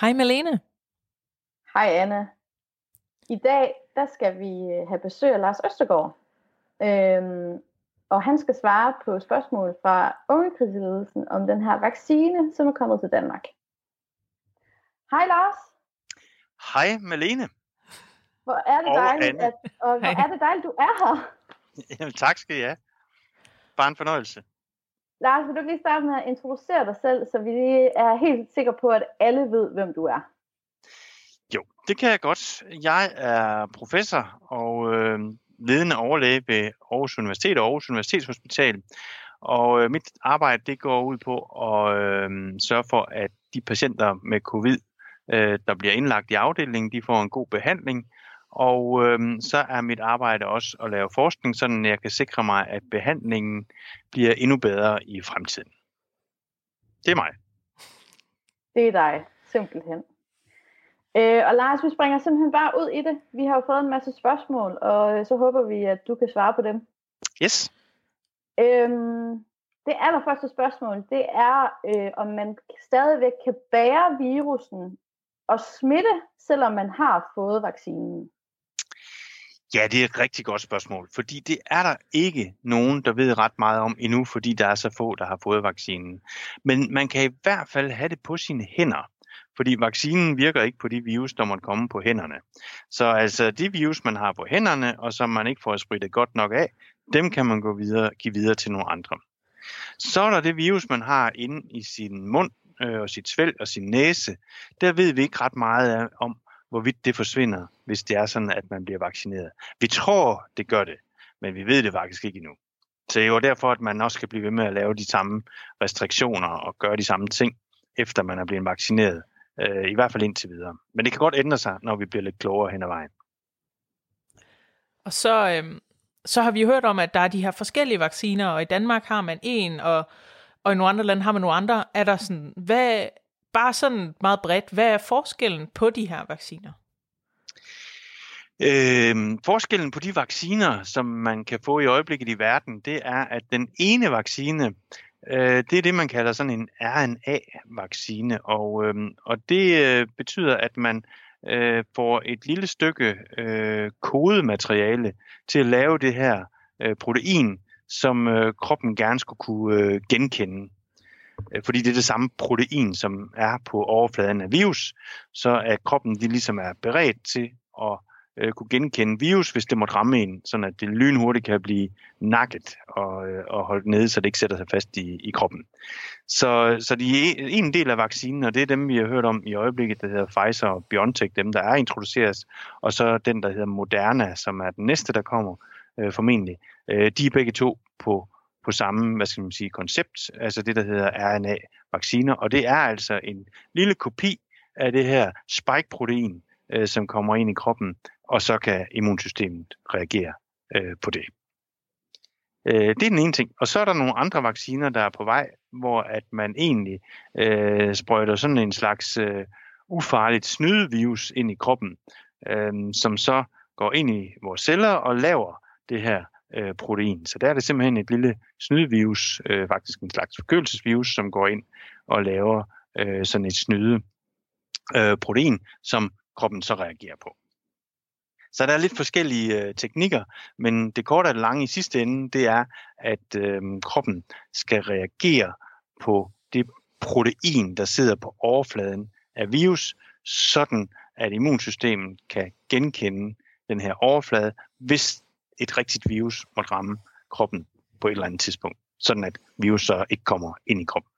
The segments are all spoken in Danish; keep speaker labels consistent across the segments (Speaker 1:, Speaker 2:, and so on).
Speaker 1: Hej Malene.
Speaker 2: Hej Anne. I dag der skal vi øh, have besøg af Lars Østergaard. Øhm, og han skal svare på spørgsmål fra ungekrigsledelsen om den her vaccine, som er kommet til Danmark. Hej Lars.
Speaker 3: Hej Malene.
Speaker 2: Hvor er det
Speaker 3: Og
Speaker 2: dejligt,
Speaker 3: Anne.
Speaker 2: at, og hvor
Speaker 1: Hej.
Speaker 2: er det dejligt, du er her.
Speaker 3: Jamen, tak skal I have. Bare en fornøjelse.
Speaker 2: Lars, vil du ikke lige starte med at introducere dig selv, så vi lige er helt sikre på, at alle ved, hvem du er.
Speaker 3: Jo, det kan jeg godt. Jeg er professor og øh, ledende overlæge ved Aarhus Universitet og Aarhus Universitetshospital. Og øh, mit arbejde det går ud på at øh, sørge for, at de patienter med covid, øh, der bliver indlagt i afdelingen, de får en god behandling. Og øh, så er mit arbejde også at lave forskning, sådan at jeg kan sikre mig, at behandlingen bliver endnu bedre i fremtiden. Det er mig.
Speaker 2: Det er dig, simpelthen. Øh, og Lars, vi springer simpelthen bare ud i det. Vi har jo fået en masse spørgsmål, og øh, så håber vi, at du kan svare på dem.
Speaker 3: Yes.
Speaker 2: Øhm, det allerførste spørgsmål, det er, øh, om man stadigvæk kan bære virusen og smitte, selvom man har fået vaccinen.
Speaker 3: Ja, det er et rigtig godt spørgsmål, fordi det er der ikke nogen, der ved ret meget om endnu, fordi der er så få, der har fået vaccinen. Men man kan i hvert fald have det på sine hænder, fordi vaccinen virker ikke på de virus, der måtte komme på hænderne. Så altså de virus, man har på hænderne, og som man ikke får spritet godt nok af, dem kan man gå videre, give videre til nogle andre. Så er der det virus, man har inde i sin mund øh, og sit svælg og sin næse. Der ved vi ikke ret meget om, hvorvidt det forsvinder, hvis det er sådan, at man bliver vaccineret. Vi tror, det gør det, men vi ved det faktisk ikke endnu. Så det er jo derfor, at man også skal blive ved med at lave de samme restriktioner og gøre de samme ting, efter man er blevet vaccineret. Øh, I hvert fald indtil videre. Men det kan godt ændre sig, når vi bliver lidt klogere hen ad vejen.
Speaker 1: Og så, øhm, så har vi hørt om, at der er de her forskellige vacciner, og i Danmark har man en, og, og i nogle andre lande har man nogle andre. Er der sådan, hvad, bare sådan meget bredt, hvad er forskellen på de her vacciner?
Speaker 3: Øh, forskellen på de vacciner, som man kan få i øjeblikket i verden, det er, at den ene vaccine, øh, det er det, man kalder sådan en RNA-vaccine, og, øh, og det øh, betyder, at man øh, får et lille stykke øh, kodemateriale til at lave det her øh, protein, som øh, kroppen gerne skulle kunne øh, genkende. Øh, fordi det er det samme protein, som er på overfladen af virus, så at kroppen de ligesom er beredt til at øh, kunne genkende virus, hvis det måtte ramme en, sådan at det lynhurtigt kan blive nakket og, øh, og holdt nede, så det ikke sætter sig fast i, i kroppen. Så, så de er en del af vaccinen, og det er dem, vi har hørt om i øjeblikket, der hedder Pfizer og BioNTech, dem der er introduceret, og så den, der hedder Moderna, som er den næste, der kommer øh, formentlig. Øh, de er begge to på, på samme, hvad skal man sige, koncept, altså det, der hedder RNA-vacciner, og det er altså en lille kopi af det her spike-protein, øh, som kommer ind i kroppen, og så kan immunsystemet reagere øh, på det. Øh, det er den ene ting. Og så er der nogle andre vacciner, der er på vej, hvor at man egentlig øh, sprøjter sådan en slags øh, ufarligt snydevirus ind i kroppen, øh, som så går ind i vores celler og laver det her øh, protein. Så der er det simpelthen et lille snydevirus, øh, faktisk en slags forkølelsesvirus, som går ind og laver øh, sådan et snyde øh, protein, som kroppen så reagerer på. Så der er lidt forskellige øh, teknikker, men det korte og det lange i sidste ende, det er, at øh, kroppen skal reagere på det protein, der sidder på overfladen af virus, sådan at immunsystemet kan genkende den her overflade, hvis et rigtigt virus måtte ramme kroppen på et eller andet tidspunkt, sådan at virus så ikke kommer ind i kroppen.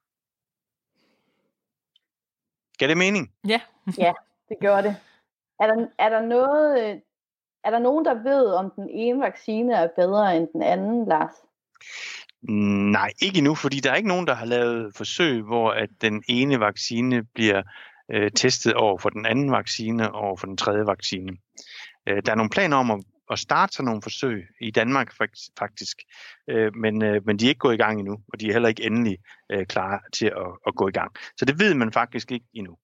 Speaker 3: Giver det mening?
Speaker 1: Ja.
Speaker 2: Det gjorde det. Er der, er der noget, øh, er der nogen, der ved, om den ene vaccine er bedre end den anden, Lars?
Speaker 3: Nej, ikke endnu, fordi der er ikke nogen, der har lavet forsøg, hvor at den ene vaccine bliver øh, testet over for den anden vaccine og over for den tredje vaccine. Øh, der er nogle planer om at, at starte sådan nogle forsøg i Danmark faktisk, øh, men, øh, men de er ikke gået i gang endnu, og de er heller ikke endelig øh, klar til at, at gå i gang. Så det ved man faktisk ikke endnu.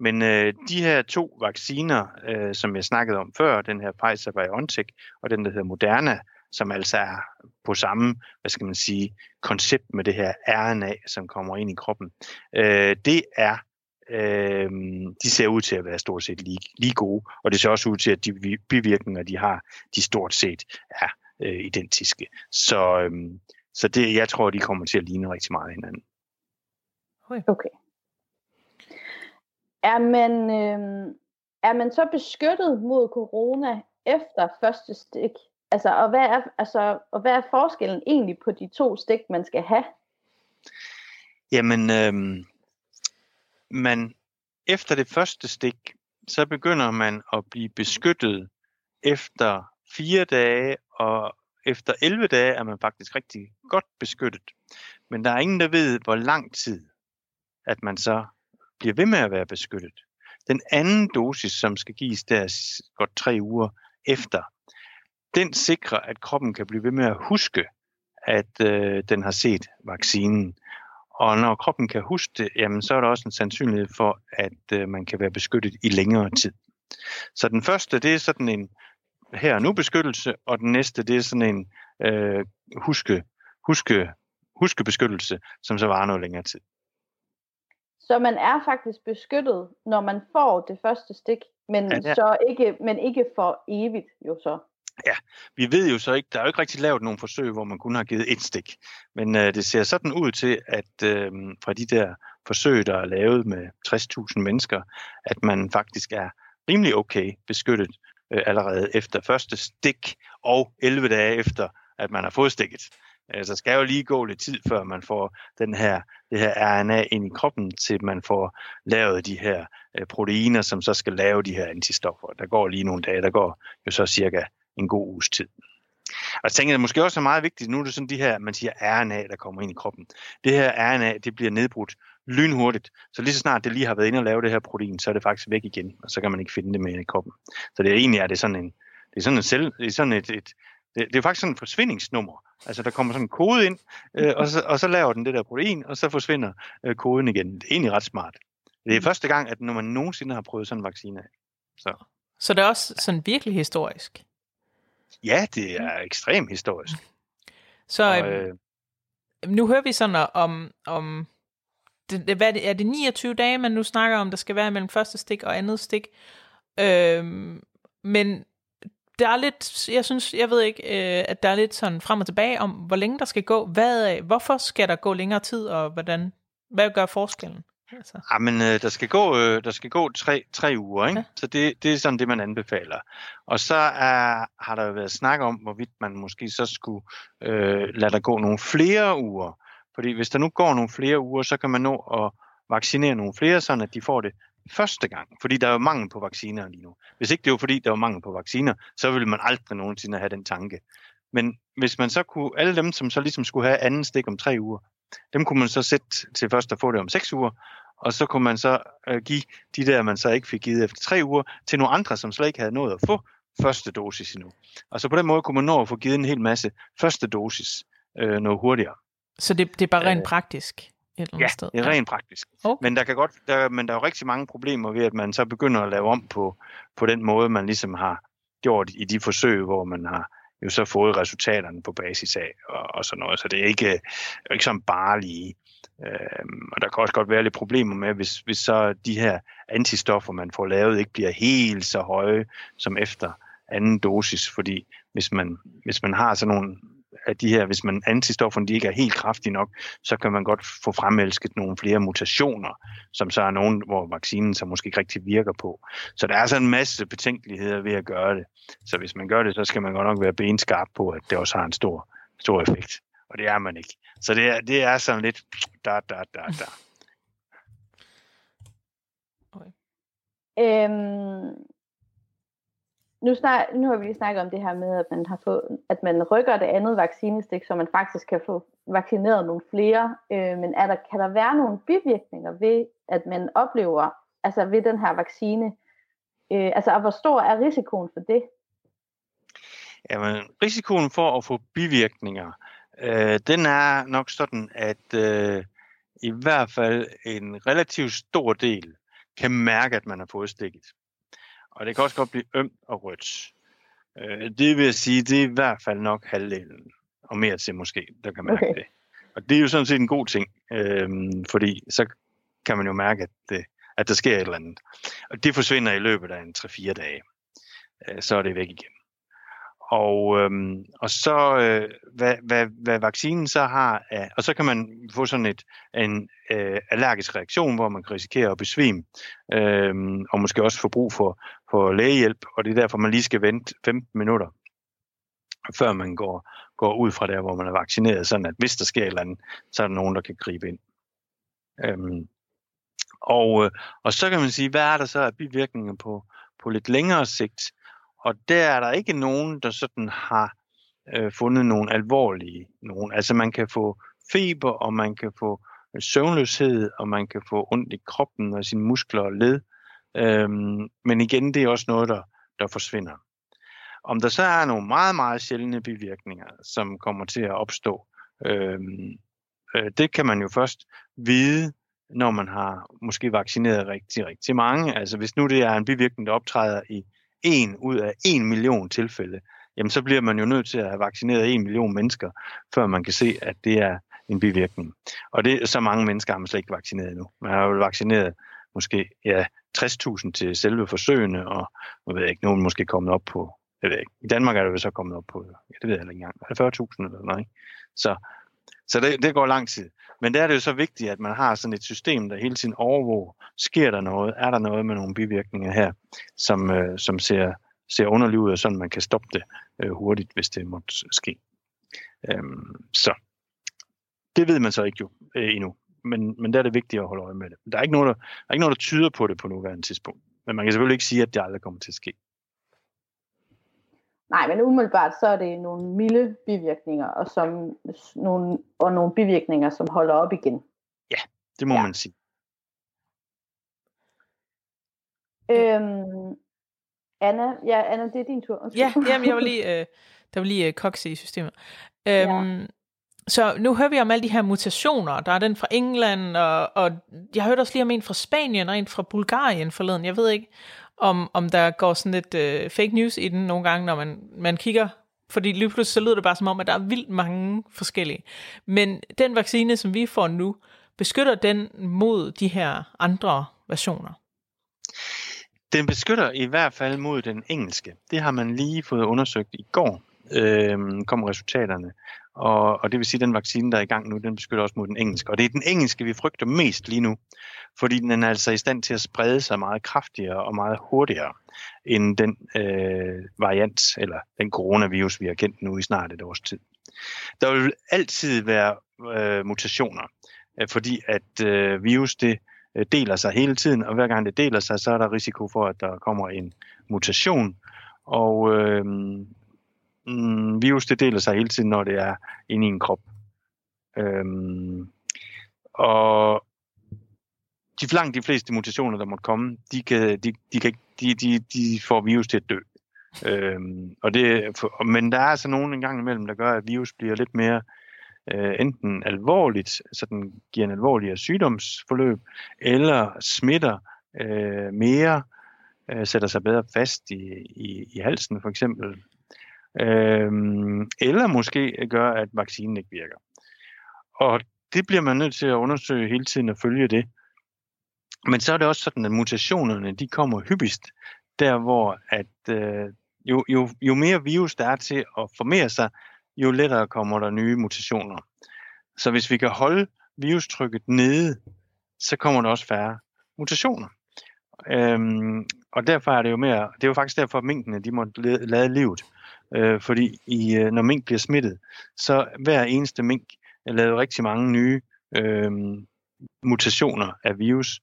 Speaker 3: Men øh, de her to vacciner, øh, som jeg snakkede om før, den her Pfizer-BioNTech og den, der hedder Moderna, som altså er på samme, hvad skal man sige, koncept med det her RNA, som kommer ind i kroppen, øh, det er øh, de ser ud til at være stort set lige, lige gode, og det ser også ud til, at de bivirkninger, de har, de stort set er øh, identiske. Så, øh, så det, jeg tror, de kommer til at ligne rigtig meget hinanden.
Speaker 2: Okay. Er man, øh, er man så beskyttet mod corona efter første stik? Altså, og hvad er, altså, og hvad er forskellen egentlig på de to stik, man skal have?
Speaker 3: Jamen, øh, man, efter det første stik, så begynder man at blive beskyttet efter fire dage, og efter 11 dage er man faktisk rigtig godt beskyttet. Men der er ingen, der ved, hvor lang tid, at man så bliver ved med at være beskyttet. Den anden dosis, som skal gives der godt tre uger efter, den sikrer, at kroppen kan blive ved med at huske, at øh, den har set vaccinen. Og når kroppen kan huske det, jamen, så er der også en sandsynlighed for, at øh, man kan være beskyttet i længere tid. Så den første, det er sådan en her og nu beskyttelse, og den næste, det er sådan en øh, huske, huske, huskebeskyttelse, som så varer noget længere tid.
Speaker 2: Så man er faktisk beskyttet, når man får det første stik, men, ja, ja. Så ikke, men ikke for evigt jo så.
Speaker 3: Ja, vi ved jo så ikke, der er jo ikke rigtig lavet nogen forsøg, hvor man kun har givet et stik. Men øh, det ser sådan ud til, at øh, fra de der forsøg, der er lavet med 60.000 mennesker, at man faktisk er rimelig okay beskyttet øh, allerede efter første stik og 11 dage efter, at man har fået stikket. Øh, der skal jo lige gå lidt tid, før man får den her, det her RNA ind i kroppen, til man får lavet de her øh, proteiner, som så skal lave de her antistoffer. Der går lige nogle dage, der går jo så cirka en god uges tid. Og jeg tænker, det måske også er meget vigtigt, nu er det sådan de her, man siger RNA, der kommer ind i kroppen. Det her RNA, det bliver nedbrudt lynhurtigt. Så lige så snart det lige har været inde og lave det her protein, så er det faktisk væk igen, og så kan man ikke finde det mere i kroppen. Så det er egentlig er det sådan en, det er sådan en selv, det er sådan et, et det, det er faktisk sådan et forsvindingsnummer. Altså der kommer sådan en kode ind, øh, og, så, og så laver den det der protein, og så forsvinder øh, koden igen. Det er egentlig ret smart. Det er første gang, at når man nogensinde har prøvet sådan en vaccine af. Så.
Speaker 1: så det er også sådan virkelig historisk?
Speaker 3: Ja, det er ekstremt historisk.
Speaker 1: Så og, øh, nu hører vi sådan om, om det, hvad er, det, er det 29 dage, man nu snakker om, der skal være mellem første stik og andet stik. Øhm, men der er lidt, jeg synes, jeg ved ikke, øh, at der er lidt sådan frem og tilbage om, hvor længe der skal gå. Hvad, hvorfor skal der gå længere tid, og hvordan, hvad gør forskellen?
Speaker 3: Altså. Jamen, øh, der skal gå, øh, der skal gå tre, tre uger, ikke? Ja. så det, det er sådan det, man anbefaler. Og så er, har der været snak om, hvorvidt man måske så skulle øh, lade der gå nogle flere uger. Fordi hvis der nu går nogle flere uger, så kan man nå at vaccinere nogle flere, sådan at de får det første gang. Fordi der er jo mangel på vacciner lige nu. Hvis ikke det var fordi, der var mangel på vacciner, så ville man aldrig nogensinde have den tanke. Men hvis man så kunne, alle dem, som så ligesom skulle have anden stik om tre uger, dem kunne man så sætte til først at få det om seks uger, og så kunne man så øh, give de der, man så ikke fik givet efter tre uger, til nogle andre, som slet ikke havde nået at få første dosis endnu. Og så på den måde kunne man nå at få givet en hel masse første dosis øh, noget hurtigere.
Speaker 1: Så det, det er bare rent øh, praktisk? Et eller
Speaker 3: andet ja, sted. det er rent praktisk. Okay. Men der kan godt, der, men der er jo rigtig mange problemer ved, at man så begynder at lave om på, på den måde, man ligesom har gjort i de forsøg, hvor man har jo så fået resultaterne på basis af og, og sådan noget. Så det er ikke, øh, ikke sådan bare lige. Øhm, og der kan også godt være lidt problemer med, hvis, hvis så de her antistoffer, man får lavet, ikke bliver helt så høje som efter anden dosis, fordi hvis man, hvis man har sådan nogle af de her, hvis man antistofferne de ikke er helt kraftige nok, så kan man godt få fremelsket nogle flere mutationer, som så er nogen, hvor vaccinen så måske ikke rigtig virker på. Så der er så en masse betænkeligheder ved at gøre det. Så hvis man gør det, så skal man godt nok være benskarp på, at det også har en stor, stor effekt. Og det er man ikke. Så det er, det er sådan lidt da, da, da, da.
Speaker 2: Okay. Øhm, nu, snak, nu har vi lige snakket om det her med, at man, har fået, at man rykker det andet vaccinestik, så man faktisk kan få vaccineret nogle flere. Øh, men er der, kan der være nogle bivirkninger ved, at man oplever, altså ved den her vaccine? Øh, altså, og hvor stor er risikoen for det?
Speaker 3: Jamen, risikoen for at få bivirkninger, øh, den er nok sådan, at øh, i hvert fald en relativt stor del kan mærke, at man har fået stikket. Og det kan også godt blive ømt og rødt. Øh, det vil jeg sige, det er i hvert fald nok halvdelen, og mere til måske, der kan mærke okay. det. Og det er jo sådan set en god ting, øh, fordi så kan man jo mærke, at det, at der sker et eller andet. Og det forsvinder i løbet af en 3-4 dage. Øh, så er det væk igen. Og, øhm, og så, øh, hvad, hvad, hvad vaccinen så har, og så kan man få sådan et, en øh, allergisk reaktion, hvor man kan risikere at besvime, øh, og måske også få brug for, på lægehjælp, og det er derfor, man lige skal vente 15 minutter, før man går, går ud fra der, hvor man er vaccineret, sådan at hvis der sker et eller andet, så er der nogen, der kan gribe ind. Øhm, og, øh, og så kan man sige, hvad er der så af bivirkninger på, på lidt længere sigt? Og der er der ikke nogen, der sådan har øh, fundet nogle alvorlige nogen. Altså man kan få feber, og man kan få øh, søvnløshed, og man kan få ondt i kroppen og sine muskler og led. Øhm, men igen, det er også noget, der, der forsvinder. Om der så er nogle meget, meget sjældne bivirkninger, som kommer til at opstå, øhm, øh, det kan man jo først vide, når man har måske vaccineret rigtig, rigtig mange. Altså hvis nu det er en bivirkning, der optræder i en ud af en million tilfælde, jamen så bliver man jo nødt til at have vaccineret en million mennesker, før man kan se, at det er en bivirkning. Og det så mange mennesker har man slet ikke vaccineret endnu. Man har jo vaccineret måske ja, 60.000 til selve forsøgene, og jeg ved ikke, nogen måske kommet op på, jeg ved ikke, i Danmark er det jo så kommet op på, ja, det ved jeg ikke engang, 40.000 eller noget, ikke? Så, så det, det går lang tid. Men der er det jo så vigtigt, at man har sådan et system, der hele tiden overvåger, sker der noget, er der noget med nogle bivirkninger her, som, øh, som ser, ser underlig ud, og sådan man kan stoppe det øh, hurtigt, hvis det måtte ske. Øhm, så det ved man så ikke jo øh, endnu, men, men der er det vigtigt at holde øje med det. Der er, ikke noget, der, der er ikke noget, der tyder på det på nuværende tidspunkt, men man kan selvfølgelig ikke sige, at det aldrig kommer til at ske.
Speaker 2: Nej, men umiddelbart så er det nogle milde bivirkninger, og, som, nogle, og nogle bivirkninger, som holder op igen.
Speaker 3: Ja, det må ja. man sige.
Speaker 2: Øhm, Anna, ja, Anna, det er din tur.
Speaker 1: Undskyld. Ja, jamen, jeg var lige, øh, der var lige øh, koks i systemet. Øhm, ja. Så nu hører vi om alle de her mutationer. Der er den fra England, og, og jeg hørte også lige om en fra Spanien og en fra Bulgarien forleden. Jeg ved ikke, om, om der går sådan lidt øh, fake news i den nogle gange, når man, man kigger. Fordi lige pludselig så lyder det bare som om, at der er vildt mange forskellige. Men den vaccine, som vi får nu, beskytter den mod de her andre versioner?
Speaker 3: Den beskytter i hvert fald mod den engelske. Det har man lige fået undersøgt i går, øh, kom resultaterne. Og, og det vil sige, at den vaccine, der er i gang nu, den beskytter også mod den engelske. Og det er den engelske, vi frygter mest lige nu, fordi den er altså i stand til at sprede sig meget kraftigere og meget hurtigere end den øh, variant, eller den coronavirus, vi har kendt nu i snart et års tid. Der vil altid være øh, mutationer, øh, fordi at øh, virus det øh, deler sig hele tiden, og hver gang det deler sig, så er der risiko for, at der kommer en mutation, og øh, mm, virus det deler sig hele tiden, når det er inde i en krop. Øhm, og de langt de fleste mutationer, der måtte komme, de, kan, de, de, kan, de, de, de får virus til at dø. Øhm, og det, for, men der er altså nogen en gang imellem, der gør, at virus bliver lidt mere øh, enten alvorligt, så den giver en alvorligere sygdomsforløb, eller smitter øh, mere, øh, sætter sig bedre fast i, i, i halsen for eksempel, Øhm, eller måske gør, at vaccinen ikke virker. Og det bliver man nødt til at undersøge hele tiden og følge det. Men så er det også sådan, at mutationerne de kommer hyppigst der, hvor at, øh, jo, jo, jo mere virus der er til at formere sig, jo lettere kommer der nye mutationer. Så hvis vi kan holde virustrykket nede, så kommer der også færre mutationer. Øhm, og derfor er det jo mere, det er jo faktisk derfor, at minkene de må lade livet. Øh, fordi i, øh, når mink bliver smittet, så hver eneste mink lavet rigtig mange nye øh, mutationer af virus,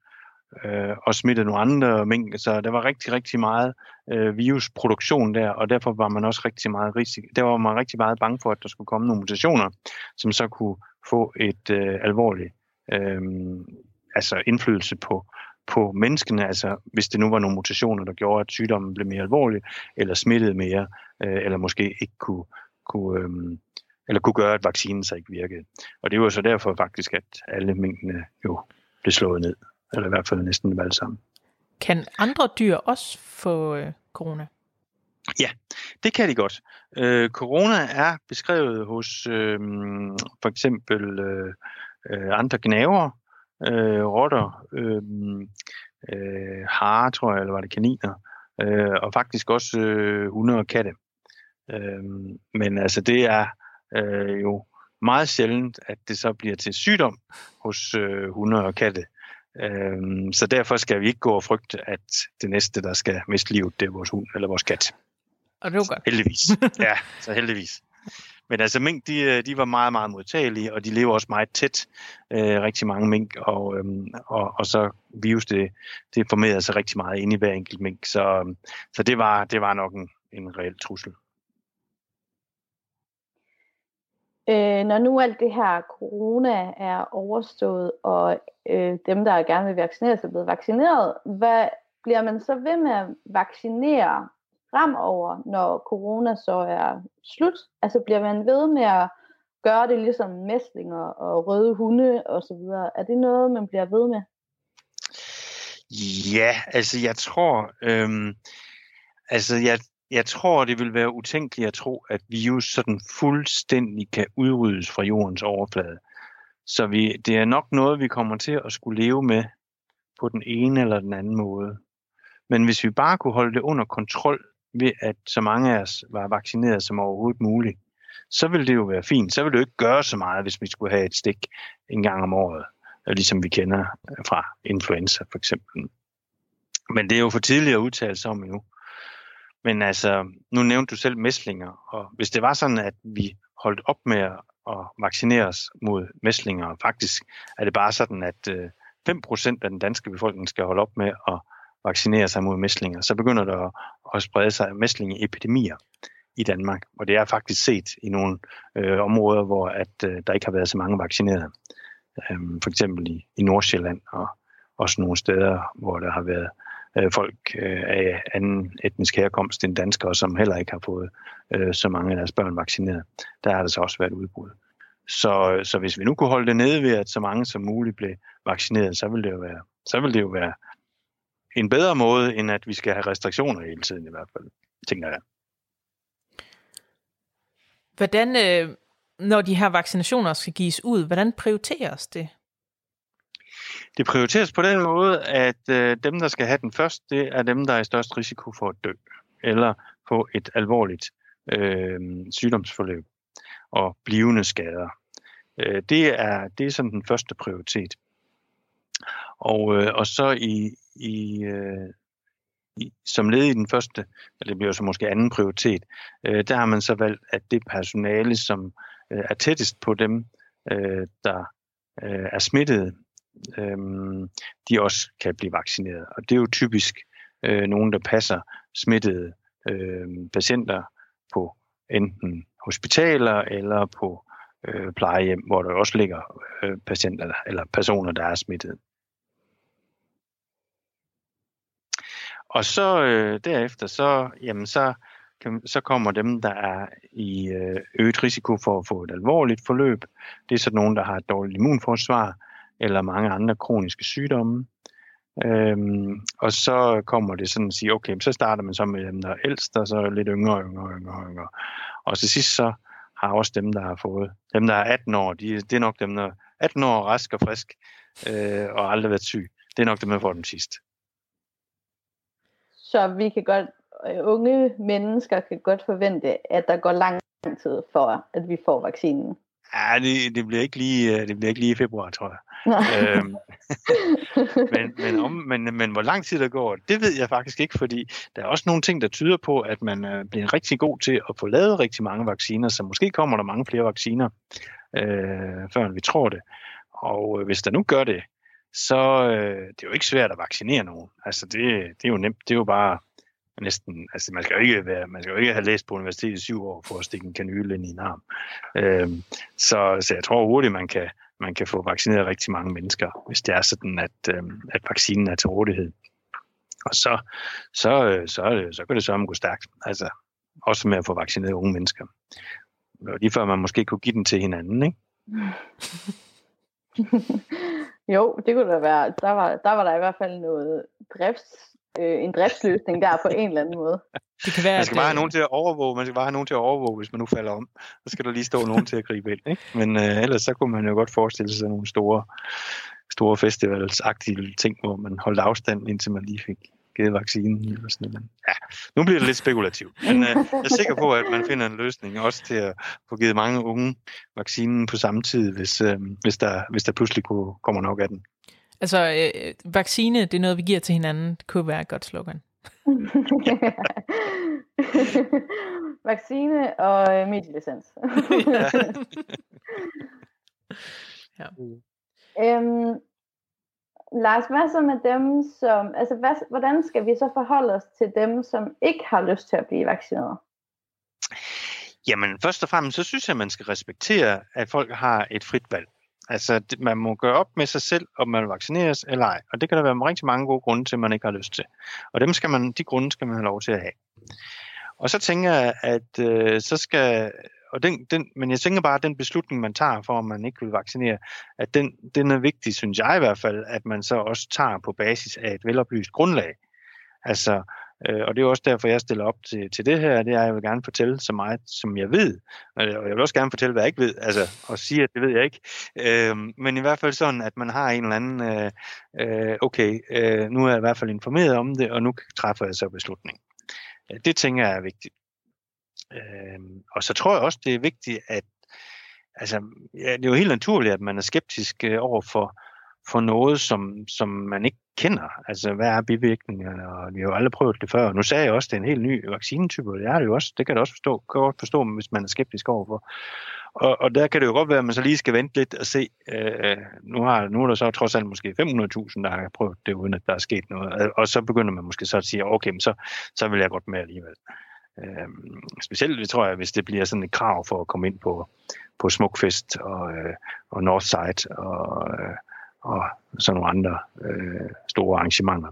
Speaker 3: øh, og smittede nogle andre mink. Så der var rigtig, rigtig meget øh, virusproduktion der, og derfor var man også rigtig meget risiko. Der var man rigtig meget bange for, at der skulle komme nogle mutationer, som så kunne få et øh, alvorligt øh, altså indflydelse på, på menneskene, altså hvis det nu var nogle mutationer, der gjorde, at sygdommen blev mere alvorlig, eller smittede mere, øh, eller måske ikke kunne, kunne, øh, eller kunne gøre, at vaccinen så ikke virkede. Og det var så derfor faktisk, at alle mængdene jo blev slået ned, eller i hvert fald næsten alle sammen.
Speaker 1: Kan andre dyr også få øh, corona?
Speaker 3: Ja, det kan de godt. Øh, corona er beskrevet hos øh, for eksempel øh, øh andre gnaver, øh, rotter, øh, øh, hare, tror jeg, eller var det kaniner, øh, og faktisk også øh, hunde og katte. Øh, men altså det er øh, jo meget sjældent, at det så bliver til sygdom hos øh, hunde og katte. Øh, så derfor skal vi ikke gå og frygte, at det næste, der skal miste livet, det er vores hund eller vores kat.
Speaker 1: Og det var godt.
Speaker 3: Heldigvis. ja, så heldigvis. Men altså mink, de, øh, de var meget, meget modtagelige, og de lever også meget tæt, øh, rigtig mange mink, og, øhm, og, og så virus, det, det formerede sig rigtig meget inde i hver enkelt mink, så, øhm, så det, var, det var nok en, en reel trussel.
Speaker 2: Øh, når nu alt det her corona er overstået, og øh, dem, der gerne vil vaccineres, er blevet vaccineret, hvad bliver man så ved med at vaccinere fremover, når corona så er slut? Altså bliver man ved med at gøre det ligesom mæslinger og røde hunde og så videre? Er det noget, man bliver ved med?
Speaker 3: Ja, altså jeg tror, øhm, altså jeg, jeg tror, det vil være utænkeligt at tro, at virus sådan fuldstændig kan udryddes fra jordens overflade. Så vi, det er nok noget, vi kommer til at skulle leve med på den ene eller den anden måde. Men hvis vi bare kunne holde det under kontrol ved, at så mange af os var vaccineret som overhovedet muligt, så ville det jo være fint. Så ville det jo ikke gøre så meget, hvis vi skulle have et stik en gang om året, øh, ligesom vi kender øh, fra influenza for eksempel. Men det er jo for tidligt at udtale sig om endnu. Men altså, nu nævnte du selv mæslinger, og hvis det var sådan, at vi holdt op med at vaccinere os mod mæslinger, og faktisk er det bare sådan, at øh, 5% af den danske befolkning skal holde op med at vaccinere sig mod mæslinger, så begynder der at, at sprede sig mæslingeepidemier i Danmark. Og det er faktisk set i nogle øh, områder, hvor at, øh, der ikke har været så mange vaccinerede. Øhm, for eksempel i, i Nordsjælland og også nogle steder, hvor der har været øh, folk øh, af anden etnisk herkomst end danskere, som heller ikke har fået øh, så mange af deres børn vaccineret. Der har der så også været udbrud. Så, så hvis vi nu kunne holde det nede ved, at så mange som muligt blev vaccineret, så ville det jo være, så ville det jo være en bedre måde, end at vi skal have restriktioner hele tiden i hvert fald, tænker jeg.
Speaker 1: Hvordan, øh, når de her vaccinationer skal gives ud, hvordan prioriteres det?
Speaker 3: Det prioriteres på den måde, at øh, dem, der skal have den først, det er dem, der er i størst risiko for at dø, eller få et alvorligt øh, sygdomsforløb og blivende skader. Øh, det, er, det er sådan den første prioritet. Og, øh, og så i, i, øh, i, som led i den første, eller det bliver så måske anden prioritet, øh, der har man så valgt, at det personale, som øh, er tættest på dem, øh, der øh, er smittet, øh, de også kan blive vaccineret. Og det er jo typisk øh, nogen, der passer smittede øh, patienter på enten hospitaler eller på øh, plejehjem, hvor der også ligger øh, patienter eller personer, der er smittet. Og så øh, derefter, så, jamen, så, kan, så kommer dem, der er i øh, øget risiko for at få et alvorligt forløb. Det er sådan nogen, der har et dårligt immunforsvar, eller mange andre kroniske sygdomme. Øhm, og så kommer det sådan at sige, okay, så starter man så med dem, der er ældst, og så lidt yngre, yngre, yngre, yngre. Og til sidst så har også dem, der har fået, dem der er 18 år, de, det er nok dem, der er 18 år, rask og frisk, øh, og aldrig været syg. Det er nok dem, der får dem sidst.
Speaker 2: Så vi kan godt, øh, unge mennesker kan godt forvente, at der går lang tid for, at vi får vaccinen.
Speaker 3: Ja, det, det, bliver ikke lige, øh, det bliver ikke lige i februar, tror jeg. øhm, men, men, om, men, men hvor lang tid der går, det ved jeg faktisk ikke, fordi der er også nogle ting, der tyder på, at man øh, bliver rigtig god til at få lavet rigtig mange vacciner, så måske kommer der mange flere vacciner, øh, før vi tror det. Og øh, hvis der nu gør det, så øh, det er jo ikke svært at vaccinere nogen. Altså det, det er jo nemt. Det er jo bare næsten, altså man skal jo ikke, være, man skal jo ikke have læst på universitetet i syv år for at stikke en kanyle ind i en arm. Øh, så, så jeg tror hurtigt, man kan, man kan få vaccineret rigtig mange mennesker, hvis det er sådan, at, øh, at vaccinen er til rådighed. Og så, så, øh, så, øh, så kan det så gå stærkt. Altså, også med at få vaccineret unge mennesker. Lige før man måske kunne give den til hinanden, ikke?
Speaker 2: Jo, det kunne da være. Der var, der var der i hvert fald noget drifts, øh, en driftsløsning der på en eller anden måde.
Speaker 3: Det kan være, man skal bare have nogen til at overvåge, man skal bare have nogen til at overvåge, hvis man nu falder om. Så skal der lige stå nogen til at gribe ind. Ikke? Men øh, ellers så kunne man jo godt forestille sig nogle store store festivalsagtige ting, hvor man holdt afstand, indtil man lige fik givet vaccinen. Eller sådan noget. Ja, nu bliver det lidt spekulativt. Men øh, jeg er sikker på, at man finder en løsning også til at få givet mange unge vaccinen på samme tid, hvis, øh, hvis, der, hvis der pludselig kunne, kommer nok af den.
Speaker 1: Altså, øh, vaccine, det er noget, vi giver til hinanden. Det kunne være et godt slogan.
Speaker 2: vaccine og øh, medielicens. ja. Øhm, Lars, hvad så med dem, som, altså hvad, hvordan skal vi så forholde os til dem, som ikke har lyst til at blive vaccineret?
Speaker 3: Jamen, først og fremmest, så synes jeg, at man skal respektere, at folk har et frit valg. Altså, man må gøre op med sig selv, om man vaccineres eller ej. Og det kan der være rigtig mange gode grunde til, at man ikke har lyst til. Og dem skal man, de grunde skal man have lov til at have. Og så tænker jeg, at øh, så skal og den, den, men jeg tænker bare, at den beslutning, man tager for, om man ikke vil vaccinere, at den, den er vigtig, synes jeg i hvert fald, at man så også tager på basis af et veloplyst grundlag. Altså, øh, og det er også derfor, jeg stiller op til, til det her, det er, at jeg vil gerne fortælle så meget, som jeg ved. Og jeg vil også gerne fortælle, hvad jeg ikke ved, altså, og sige, at det ved jeg ikke. Øh, men i hvert fald sådan, at man har en eller anden, øh, øh, okay, øh, nu er jeg i hvert fald informeret om det, og nu træffer jeg så beslutning. Det tænker jeg er vigtigt. Øh, og så tror jeg også, det er vigtigt, at altså, ja, det er jo helt naturligt, at man er skeptisk øh, over for, for noget, som, som man ikke kender. Altså, hvad er bivirkningerne? Og vi har jo aldrig prøvet det før. Nu sagde jeg også, at det er en helt ny vaccinetype, og det er det jo også. Det kan jeg også forstå, kan godt forstå, hvis man er skeptisk overfor. Og, og der kan det jo godt være, at man så lige skal vente lidt og se. Øh, nu, har, nu er der så trods alt måske 500.000, der har prøvet det, uden at der er sket noget. Og så begynder man måske så at sige, okay, så, så vil jeg godt med alligevel. Øh, specielt, det tror jeg, hvis det bliver sådan et krav for at komme ind på, på Smukfest og, øh, og Northside og, øh, og sådan nogle andre øh, store arrangementer.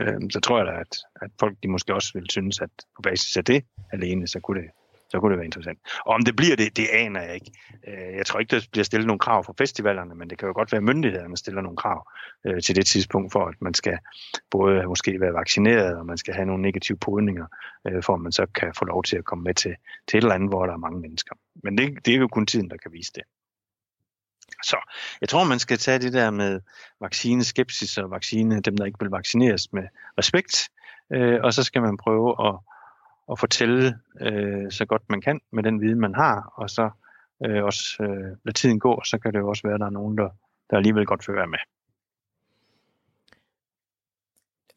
Speaker 3: Øh, så tror jeg da, at, at folk de måske også vil synes, at på basis af det alene, så kunne det så kunne det være interessant. Og om det bliver det, det aner jeg ikke. Øh, jeg tror ikke, der bliver stillet nogle krav fra festivalerne, men det kan jo godt være, at myndighederne stiller nogle krav øh, til det tidspunkt, for at man skal både måske være vaccineret, og man skal have nogle negative podninger, øh, for at man så kan få lov til at komme med til, til et eller andet, hvor der er mange mennesker. Men det, det er jo kun tiden, der kan vise det. Så jeg tror, man skal tage det der med vaccineskepsis og vaccine, dem der ikke vil vaccineres med respekt, øh, og så skal man prøve at at fortælle øh, så godt man kan med den viden, man har, og så øh, også øh, lade tiden gå, så kan det jo også være, at der er nogen, der, der alligevel godt vil være med.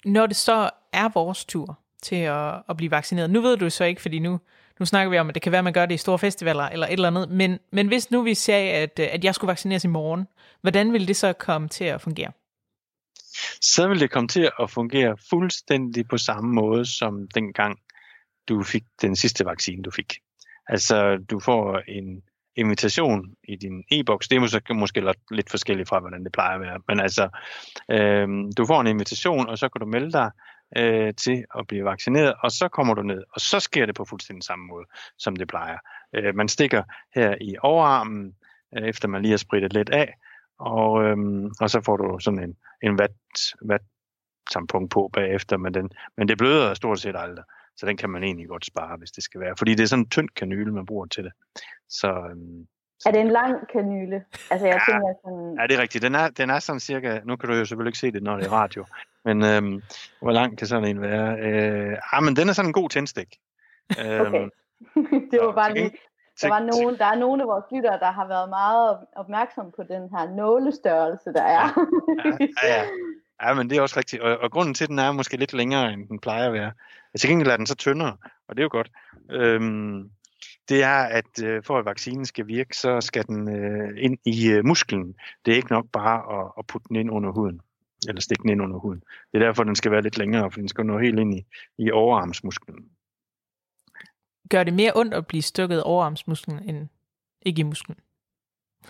Speaker 1: Når det så er vores tur til at, at blive vaccineret, nu ved du så ikke, fordi nu, nu snakker vi om, at det kan være, at man gør det i store festivaler eller et eller andet, men, men hvis nu vi sagde, at, at jeg skulle vaccineres i morgen, hvordan vil det så komme til at fungere?
Speaker 3: Så vil det komme til at fungere fuldstændig på samme måde som dengang du fik den sidste vaccine, du fik. Altså, du får en invitation i din e-boks. Det er måske, måske lidt forskelligt fra, hvordan det plejer at være. Men altså, øh, du får en invitation, og så kan du melde dig øh, til at blive vaccineret, og så kommer du ned, og så sker det på fuldstændig samme måde, som det plejer. Øh, man stikker her i overarmen, øh, efter man lige har spritet lidt af, og, øh, og så får du sådan en, en vat, vat tampon på bagefter, men, den, men det bløder stort set aldrig. Så den kan man egentlig godt spare, hvis det skal være. Fordi det er sådan en tynd kanyle, man bruger til det. Så, øhm,
Speaker 2: er det en lang kanyle? Altså jeg ja, tænker sådan...
Speaker 3: Ja, det er rigtigt. Den er, den er sådan cirka... Nu kan du jo selvfølgelig ikke se det, når det er radio. men øhm, hvor lang kan sådan en være? Øh, ah, men den er sådan en god tændstik.
Speaker 2: Øhm, okay. det var bare lige... Der, var nogen, der er nogle af vores lyttere, der har været meget opmærksom på den her nålestørrelse, der er.
Speaker 3: Ja, ja, ja. Ja, men det er også rigtigt. Og, og grunden til, at den er måske lidt længere, end den plejer at være. Til gengæld er den så tyndere, og det er jo godt. Øhm, det er, at øh, for at vaccinen skal virke, så skal den øh, ind i øh, musklen. Det er ikke nok bare at, at putte den ind under huden, eller stikke den ind under huden. Det er derfor, den skal være lidt længere, for den skal nå helt ind i, i overarmsmusklen.
Speaker 1: Gør det mere ondt at blive stukket overarmsmusklen, end ikke i musklen?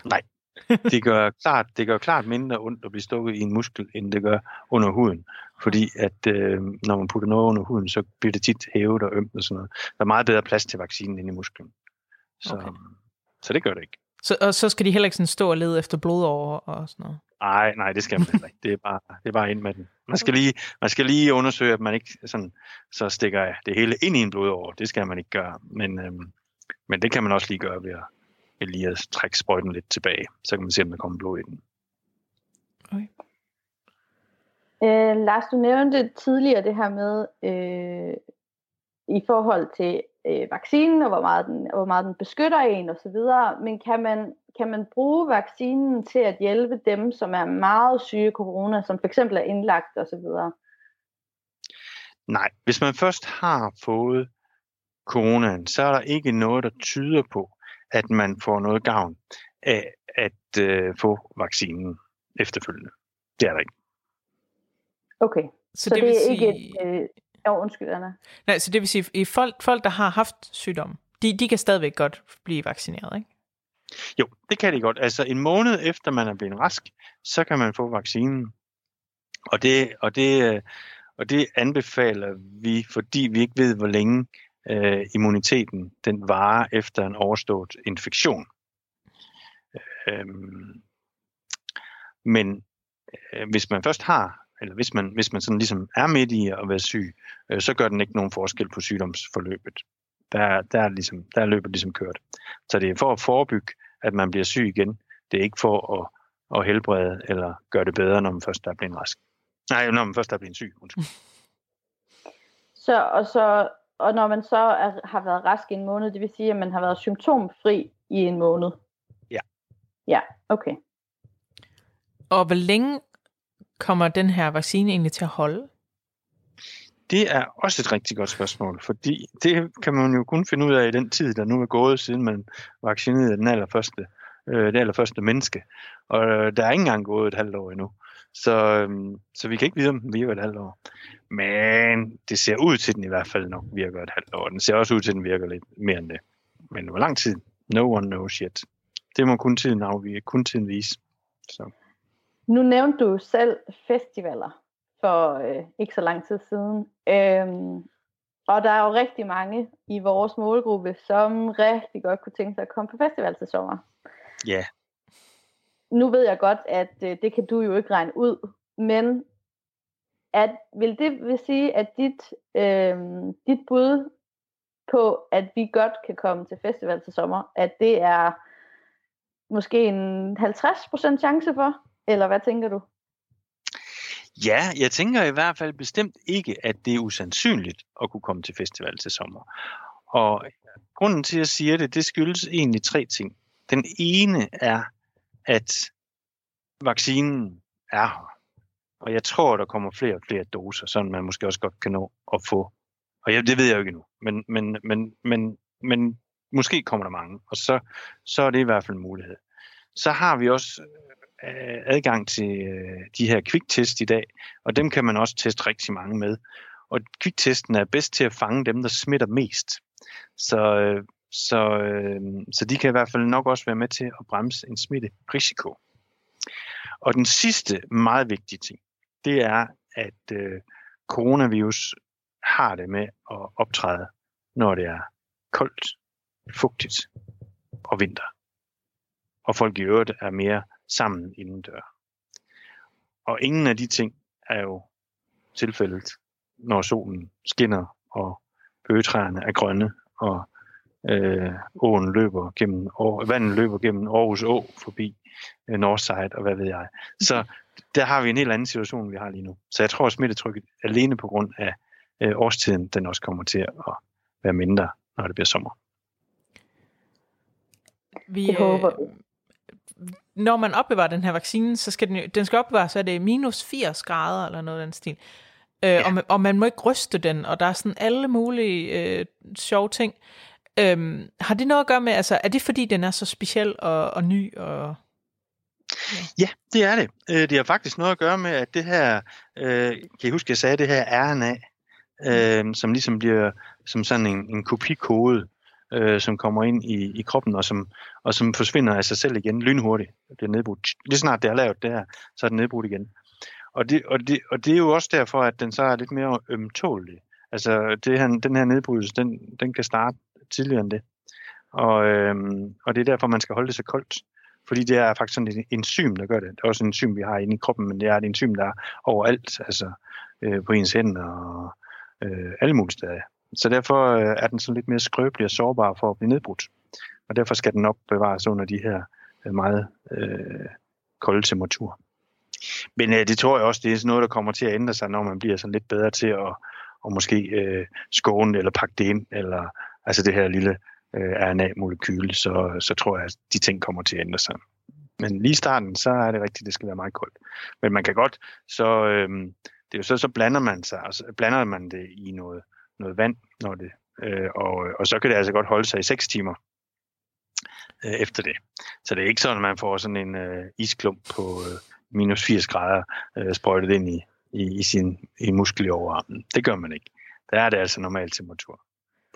Speaker 3: Nej, det gør, klart, det gør klart mindre ondt at blive stukket i en muskel, end det gør under huden. Fordi at øh, når man putter noget under huden, så bliver det tit hævet og ømt og sådan noget. Der er meget bedre plads til vaccinen inde i musklen. Så, okay. så det gør det ikke.
Speaker 1: Så, og så skal de heller ikke sådan stå og lede efter blod over og sådan noget?
Speaker 3: Nej, nej, det skal man heller ikke. Det er bare, det er bare ind med den. Man skal, lige, man skal lige undersøge, at man ikke sådan, så stikker det hele ind i en blodår. Det skal man ikke gøre. Men, øhm, men det kan man også lige gøre ved at, lige at trække sprøjten lidt tilbage. Så kan man se, om der kommer blod i den.
Speaker 1: Okay.
Speaker 2: Øh, Lars, du nævnte tidligere det her med øh, i forhold til øh, vaccinen, og hvor meget, den, hvor meget den beskytter en osv., men kan man, kan man bruge vaccinen til at hjælpe dem, som er meget syge af corona, som for eksempel er indlagt osv.?
Speaker 3: Nej, hvis man først har fået coronaen, så er der ikke noget, der tyder på, at man får noget gavn af at øh, få vaccinen efterfølgende. Det er der ikke.
Speaker 2: Okay, så, så det, det er sige... ikke et... Øh, oh, undskyld, Anna.
Speaker 1: Nej, så det vil sige, at folk, folk, der har haft sygdom, de, de kan stadigvæk godt blive vaccineret, ikke?
Speaker 3: Jo, det kan de godt. Altså en måned efter man er blevet rask, så kan man få vaccinen. Og det, og det, øh, og det anbefaler vi, fordi vi ikke ved, hvor længe øh, immuniteten den varer efter en overstået infektion. Øhm, men øh, hvis man først har, eller hvis man, hvis man sådan ligesom er midt i at være syg, øh, så gør den ikke nogen forskel på sygdomsforløbet. Der, der, er ligesom, der er løbet ligesom kørt. Så det er for at forebygge, at man bliver syg igen. Det er ikke for at, at helbrede eller gøre det bedre, når man først er blevet rask. Nej, når man først er blevet syg. Undskyld.
Speaker 2: Så, og, så, og når man så er, har været rask i en måned, det vil sige, at man har været symptomfri i en måned?
Speaker 3: Ja.
Speaker 2: Ja, okay.
Speaker 1: Og hvor længe kommer den her vaccine egentlig til at holde?
Speaker 3: Det er også et rigtig godt spørgsmål, fordi det kan man jo kun finde ud af i den tid, der nu er gået, siden man vaccinerede den allerførste, øh, det allerførste menneske. Og øh, der er ikke engang gået et halvt år endnu. Så, øhm, så vi kan ikke vide, om den virker et halvt år. Men det ser ud til, at den i hvert fald nok virker et halvt år. Den ser også ud til, at den virker lidt mere end det. Men hvor lang tid? No one knows yet. Det må kun tiden afvige, kun tiden vise. Så.
Speaker 2: Nu nævnte du selv festivaler for øh, ikke så lang tid siden. Øhm, og der er jo rigtig mange i vores målgruppe, som rigtig godt kunne tænke sig at komme på festival til sommer.
Speaker 3: Ja.
Speaker 2: Nu ved jeg godt, at øh, det kan du jo ikke regne ud, men at, vil det vil sige, at dit, øh, dit bud på, at vi godt kan komme til festival til sommer, at det er måske en 50% chance for, eller hvad tænker du?
Speaker 3: Ja, jeg tænker i hvert fald bestemt ikke, at det er usandsynligt at kunne komme til festival til sommer. Og grunden til, at jeg siger det, det skyldes egentlig tre ting. Den ene er, at vaccinen er her. Og jeg tror, der kommer flere og flere doser, så man måske også godt kan nå at få. Og jeg, det ved jeg jo ikke endnu, men, men, men, men, men måske kommer der mange, og så, så er det i hvert fald en mulighed. Så har vi også øh, adgang til øh, de her kviktest i dag, og dem kan man også teste rigtig mange med. Og kviktesten er bedst til at fange dem, der smitter mest. Så, øh, så, øh, så de kan i hvert fald nok også være med til at bremse en smitterisiko. Og den sidste meget vigtige ting, det er, at øh, coronavirus har det med at optræde, når det er koldt, fugtigt og vinter. Og folk i øvrigt er mere sammen indendør. Og ingen af de ting er jo tilfældet, når solen skinner, og bøgetræerne er grønne, og øh, åen løber gennem, vandet løber gennem Aarhus Å forbi øh, Northside, og hvad ved jeg. Så der har vi en helt anden situation, vi har lige nu. Så jeg tror, at smittetrykket alene på grund af øh, årstiden, den også kommer til at være mindre, når det bliver sommer.
Speaker 1: Vi, det håber øh, Når man opbevarer den her vaccine, så skal den, den skal opbevares, så er det minus 80 grader eller noget af den stil. Øh, ja. og, man, og man må ikke ryste den, og der er sådan alle mulige øh, sjove ting. Øhm, har det noget at gøre med, altså er det fordi den er så speciel og, og ny? Og,
Speaker 3: ja. det er det. Øh, det har faktisk noget at gøre med, at det her, øh, kan I huske, jeg sagde det her RNA, øh, som ligesom bliver som sådan en, en kopikode, øh, som kommer ind i, i kroppen, og som, og som forsvinder af sig selv igen lynhurtigt. Det er nedbrudt. Lige snart det er lavet det her, så er det nedbrudt igen. Og det, og, det, og det er jo også derfor, at den så er lidt mere ømtålig. Altså det her, den her nedbrydelse, den, den kan starte tidligere end det. Og, øhm, og det er derfor, man skal holde det så koldt. Fordi det er faktisk sådan et enzym, der gør det. Det er også en enzym, vi har inde i kroppen, men det er et enzym, der er overalt, altså øh, på ens hænder og øh, alle mulige steder. Så derfor øh, er den sådan lidt mere skrøbelig og sårbar for at blive nedbrudt. Og derfor skal den opbevares under de her øh, meget øh, kolde temperaturer. Men øh, det tror jeg også, det er sådan noget, der kommer til at ændre sig, når man bliver sådan lidt bedre til at, at måske øh, skåne eller pakke det ind, eller altså det her lille øh, RNA-molekyle, så, så tror jeg, at de ting kommer til at ændre sig. Men lige i starten, så er det rigtigt, at det skal være meget koldt. Men man kan godt, så øh, det er jo så, så blander man sig, altså blander man det i noget, noget vand, når det, øh, og, og så kan det altså godt holde sig i 6 timer øh, efter det. Så det er ikke sådan, at man får sådan en øh, isklump på øh, minus 80 grader øh, sprøjtet ind i, i, i sin i muskel i overarmen. Det gør man ikke. Der er det altså normal temperatur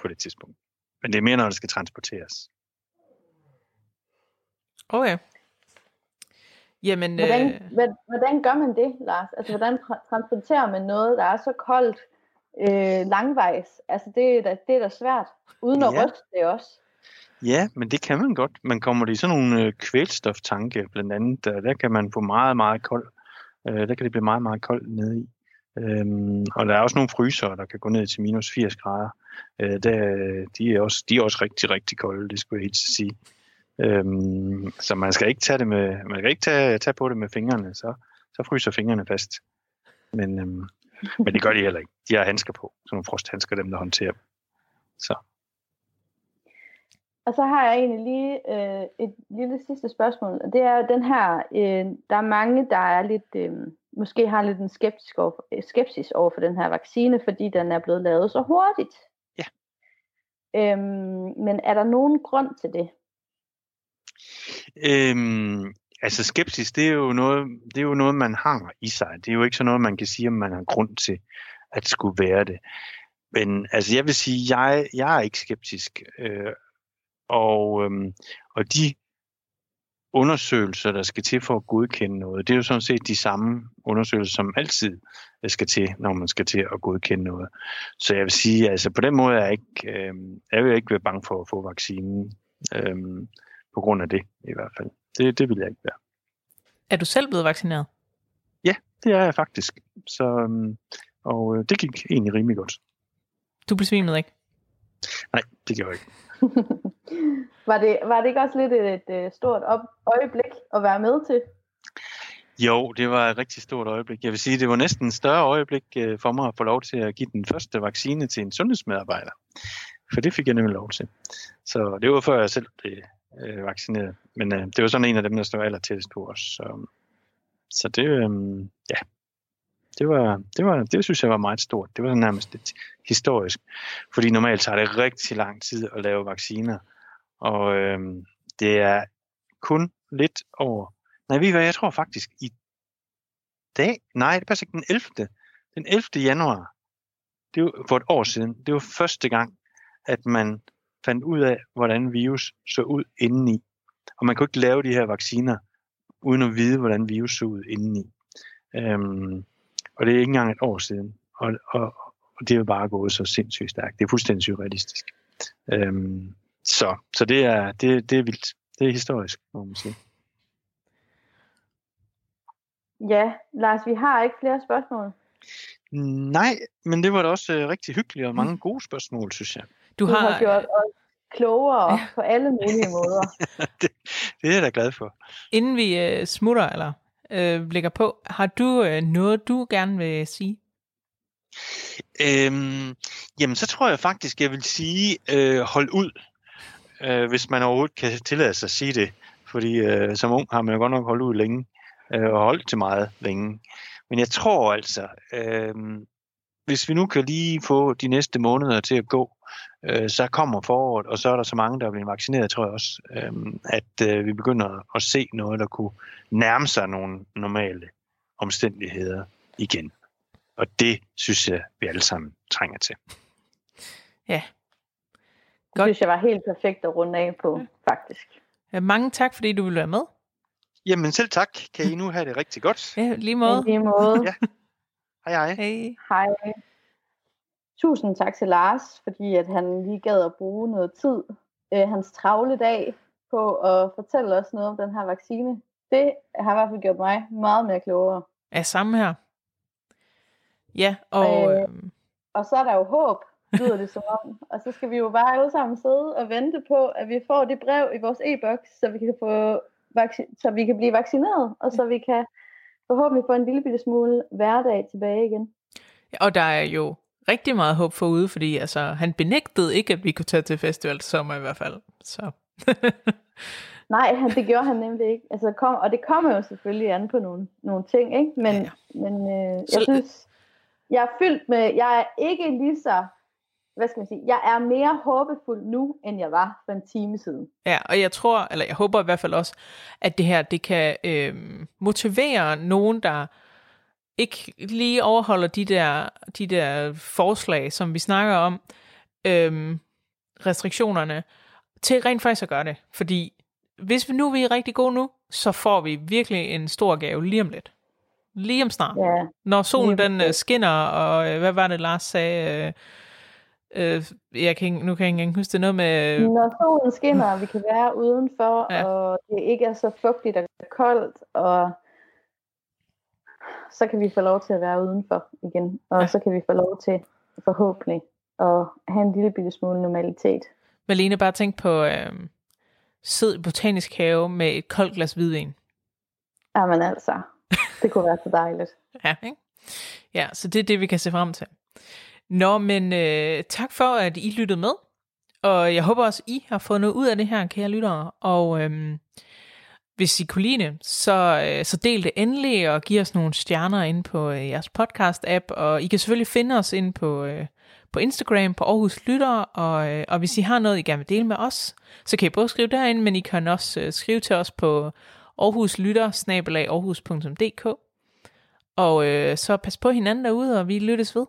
Speaker 3: på det tidspunkt. Men det er mere, når det skal transporteres.
Speaker 1: Okay. Jamen,
Speaker 2: Hvordan,
Speaker 1: øh,
Speaker 2: hvordan, hvordan gør man det, Lars? Altså, hvordan tra- transporterer man noget, der er så koldt øh, langvejs? Altså, det er, da, det er da svært, uden at
Speaker 3: Ja.
Speaker 2: ryste det også.
Speaker 3: Ja, men det kan man godt. Man kommer i sådan nogle øh, kvælstoftanke, blandt andet. Der, der kan man få meget, meget kold. Øh, der kan det blive meget, meget koldt nede i. Øhm, og der er også nogle fryser, der kan gå ned til minus 80 grader. Øh, der, de, er også, de er også rigtig, rigtig kolde, det skulle jeg helt sige. Øhm, så man skal ikke tage det med, man skal ikke tage, tage på det med fingrene, så, så fryser fingrene fast. Men, øhm, men det gør de heller ikke. De har handsker på, sådan nogle frosthandsker, dem der håndterer dem. Så.
Speaker 2: Og så har jeg egentlig lige øh, et lille sidste spørgsmål. og Det er den her, øh, der er mange, der er lidt, øh, måske har lidt en skeptisk over, skepsis over for den her vaccine, fordi den er blevet lavet så hurtigt. Øhm, men er der nogen grund til det?
Speaker 3: Øhm, altså skepsis, det er, jo noget, det er jo noget, man har i sig. Det er jo ikke sådan noget, man kan sige, om man har grund til at skulle være det. Men altså, jeg vil sige, jeg, jeg er ikke skeptisk. Øh, og, øhm, og de undersøgelser, der skal til for at godkende noget, det er jo sådan set de samme undersøgelser, som altid skal til, når man skal til at godkende noget. Så jeg vil sige, altså på den måde er jeg ikke, øh, jeg vil ikke være bange for at få vaccinen. Øh, på grund af det i hvert fald. Det, det vil jeg ikke være.
Speaker 1: er du selv blevet vaccineret?
Speaker 3: Det er jeg faktisk. Så, øhm, og øh, det gik egentlig rimelig godt.
Speaker 1: Du besvimede ikke?
Speaker 3: Nej, det gjorde jeg ikke.
Speaker 2: var, det, var det ikke også lidt et, et, øh, stort op, øjeblik at være med til?
Speaker 3: Jo, det var et rigtig stort øjeblik. Jeg vil sige, det var næsten et større øjeblik øh, for mig at få lov til at give den første vaccine til en sundhedsmedarbejder. For det fik jeg nemlig lov til. Så det var før jeg selv blev øh, vaccineret. Men øh, det var sådan en af dem, der stod aller tættest på os. Så, så det, øh, ja, det var, det var, det synes jeg var meget stort. Det var nærmest lidt historisk. Fordi normalt tager det rigtig lang tid at lave vacciner. Og øh, det er kun lidt over... Nej, ved I hvad, jeg tror faktisk i dag... Nej, det passer ikke den 11. Den 11. januar, det var for et år siden, det var første gang, at man fandt ud af, hvordan virus så ud indeni. Og man kunne ikke lave de her vacciner, uden at vide, hvordan virus så ud indeni. Øhm, og det er ikke engang et år siden. Og, og, og det er jo bare gået så sindssygt stærkt. Det er fuldstændig surrealistisk. Øhm, så så det, er, det, det er vildt. Det er historisk, må man sige.
Speaker 2: Ja, Lars, vi har ikke flere spørgsmål.
Speaker 3: Nej, men det var da også øh, rigtig hyggeligt og mange gode spørgsmål, synes jeg.
Speaker 1: Du
Speaker 2: Du har,
Speaker 1: har,
Speaker 2: gjort os klogere ja. på alle mulige måder.
Speaker 3: det, det er jeg da glad for.
Speaker 1: inden vi øh, smutter, eller øh, lægger på, har du øh, noget, du gerne vil sige?
Speaker 3: Øhm, jamen, så tror jeg faktisk, jeg vil sige, øh, hold ud, øh, hvis man overhovedet kan tillade sig at sige det. Fordi øh, som ung har man jo godt nok holdt ud længe, øh, og holdt til meget længe. Men jeg tror altså, øh, hvis vi nu kan lige få de næste måneder til at gå, øh, så kommer foråret, og så er der så mange, der er blevet vaccineret, tror jeg også, øh, at øh, vi begynder at se noget, der kunne nærme sig nogle normale omstændigheder igen. Og det synes jeg, vi alle sammen trænger til.
Speaker 1: Ja.
Speaker 2: Det
Speaker 1: Godt.
Speaker 2: synes jeg var helt perfekt at runde af på, faktisk.
Speaker 1: Øh, Mange tak, fordi du ville være med.
Speaker 3: Jamen selv tak. Kan I nu have det rigtig godt?
Speaker 1: Ja, lige måde.
Speaker 2: lige måde.
Speaker 3: Ja. Hej hej.
Speaker 1: Hej.
Speaker 2: Hej. Tusind tak til Lars, fordi at han lige gad at bruge noget tid, øh, hans travle dag, på at fortælle os noget om den her vaccine. Det har i hvert fald gjort mig meget mere klogere.
Speaker 1: Ja, samme her. Ja, og
Speaker 2: Øh.
Speaker 1: øh,
Speaker 2: Og så er der jo håb, lyder det som om. Og så skal vi jo bare alle sammen sidde og vente på, at vi får det brev i vores e-boks, så vi kan få vacci- så vi kan blive vaccineret, og så vi kan forhåbentlig få en lille bitte smule hverdag tilbage igen.
Speaker 1: Og der er jo rigtig meget håb forude, fordi altså, han benægtede ikke, at vi kunne tage til festival sommer i hvert fald. Så.
Speaker 2: Nej, han, det gjorde han nemlig ikke. Altså, kom, og det kommer jo selvfølgelig an på nogle, nogle ting, ikke? Men, ja. men øh, jeg så, synes, jeg er fyldt med, jeg er ikke lige så, hvad skal man sige, jeg er mere håbefuld nu, end jeg var for en time siden.
Speaker 1: Ja, og jeg tror, eller jeg håber i hvert fald også, at det her, det kan øh, motivere nogen, der ikke lige overholder de der, de der forslag, som vi snakker om, øh, restriktionerne, til rent faktisk at gøre det. Fordi hvis vi nu vi er rigtig gode nu, så får vi virkelig en stor gave lige om lidt. Lige om snart. Ja, Når solen den uh, skinner, og uh, hvad var det, Lars sagde? Uh, uh, jeg kan, nu kan jeg ikke huske det noget med...
Speaker 2: Når solen skinner, og vi kan være udenfor, ja. og det ikke er så fugtigt og koldt, og så kan vi få lov til at være udenfor igen. Og ja. så kan vi få lov til forhåbentlig at have en lille bitte smule normalitet.
Speaker 1: Malene, bare tænk på... Sid i botanisk have med et koldt glas hvidvin.
Speaker 2: Jamen altså, det kunne være så dejligt.
Speaker 1: ja, ikke? ja, så det er det, vi kan se frem til. Nå, men øh, tak for, at I lyttede med. Og jeg håber også, I har fået noget ud af det her, kære lyttere. Og øhm, hvis I kunne lide det, så, øh, så del det endelig og giv os nogle stjerner ind på øh, jeres podcast-app. Og I kan selvfølgelig finde os ind på, øh, på Instagram på Aarhus Lytter, og, øh, og hvis I har noget, I gerne vil dele med os, så kan I både skrive derind, men I kan også øh, skrive til os på Aarhus Lytter, aarhus.dk. Og øh, så pas på hinanden derude, og vi lyttes ved.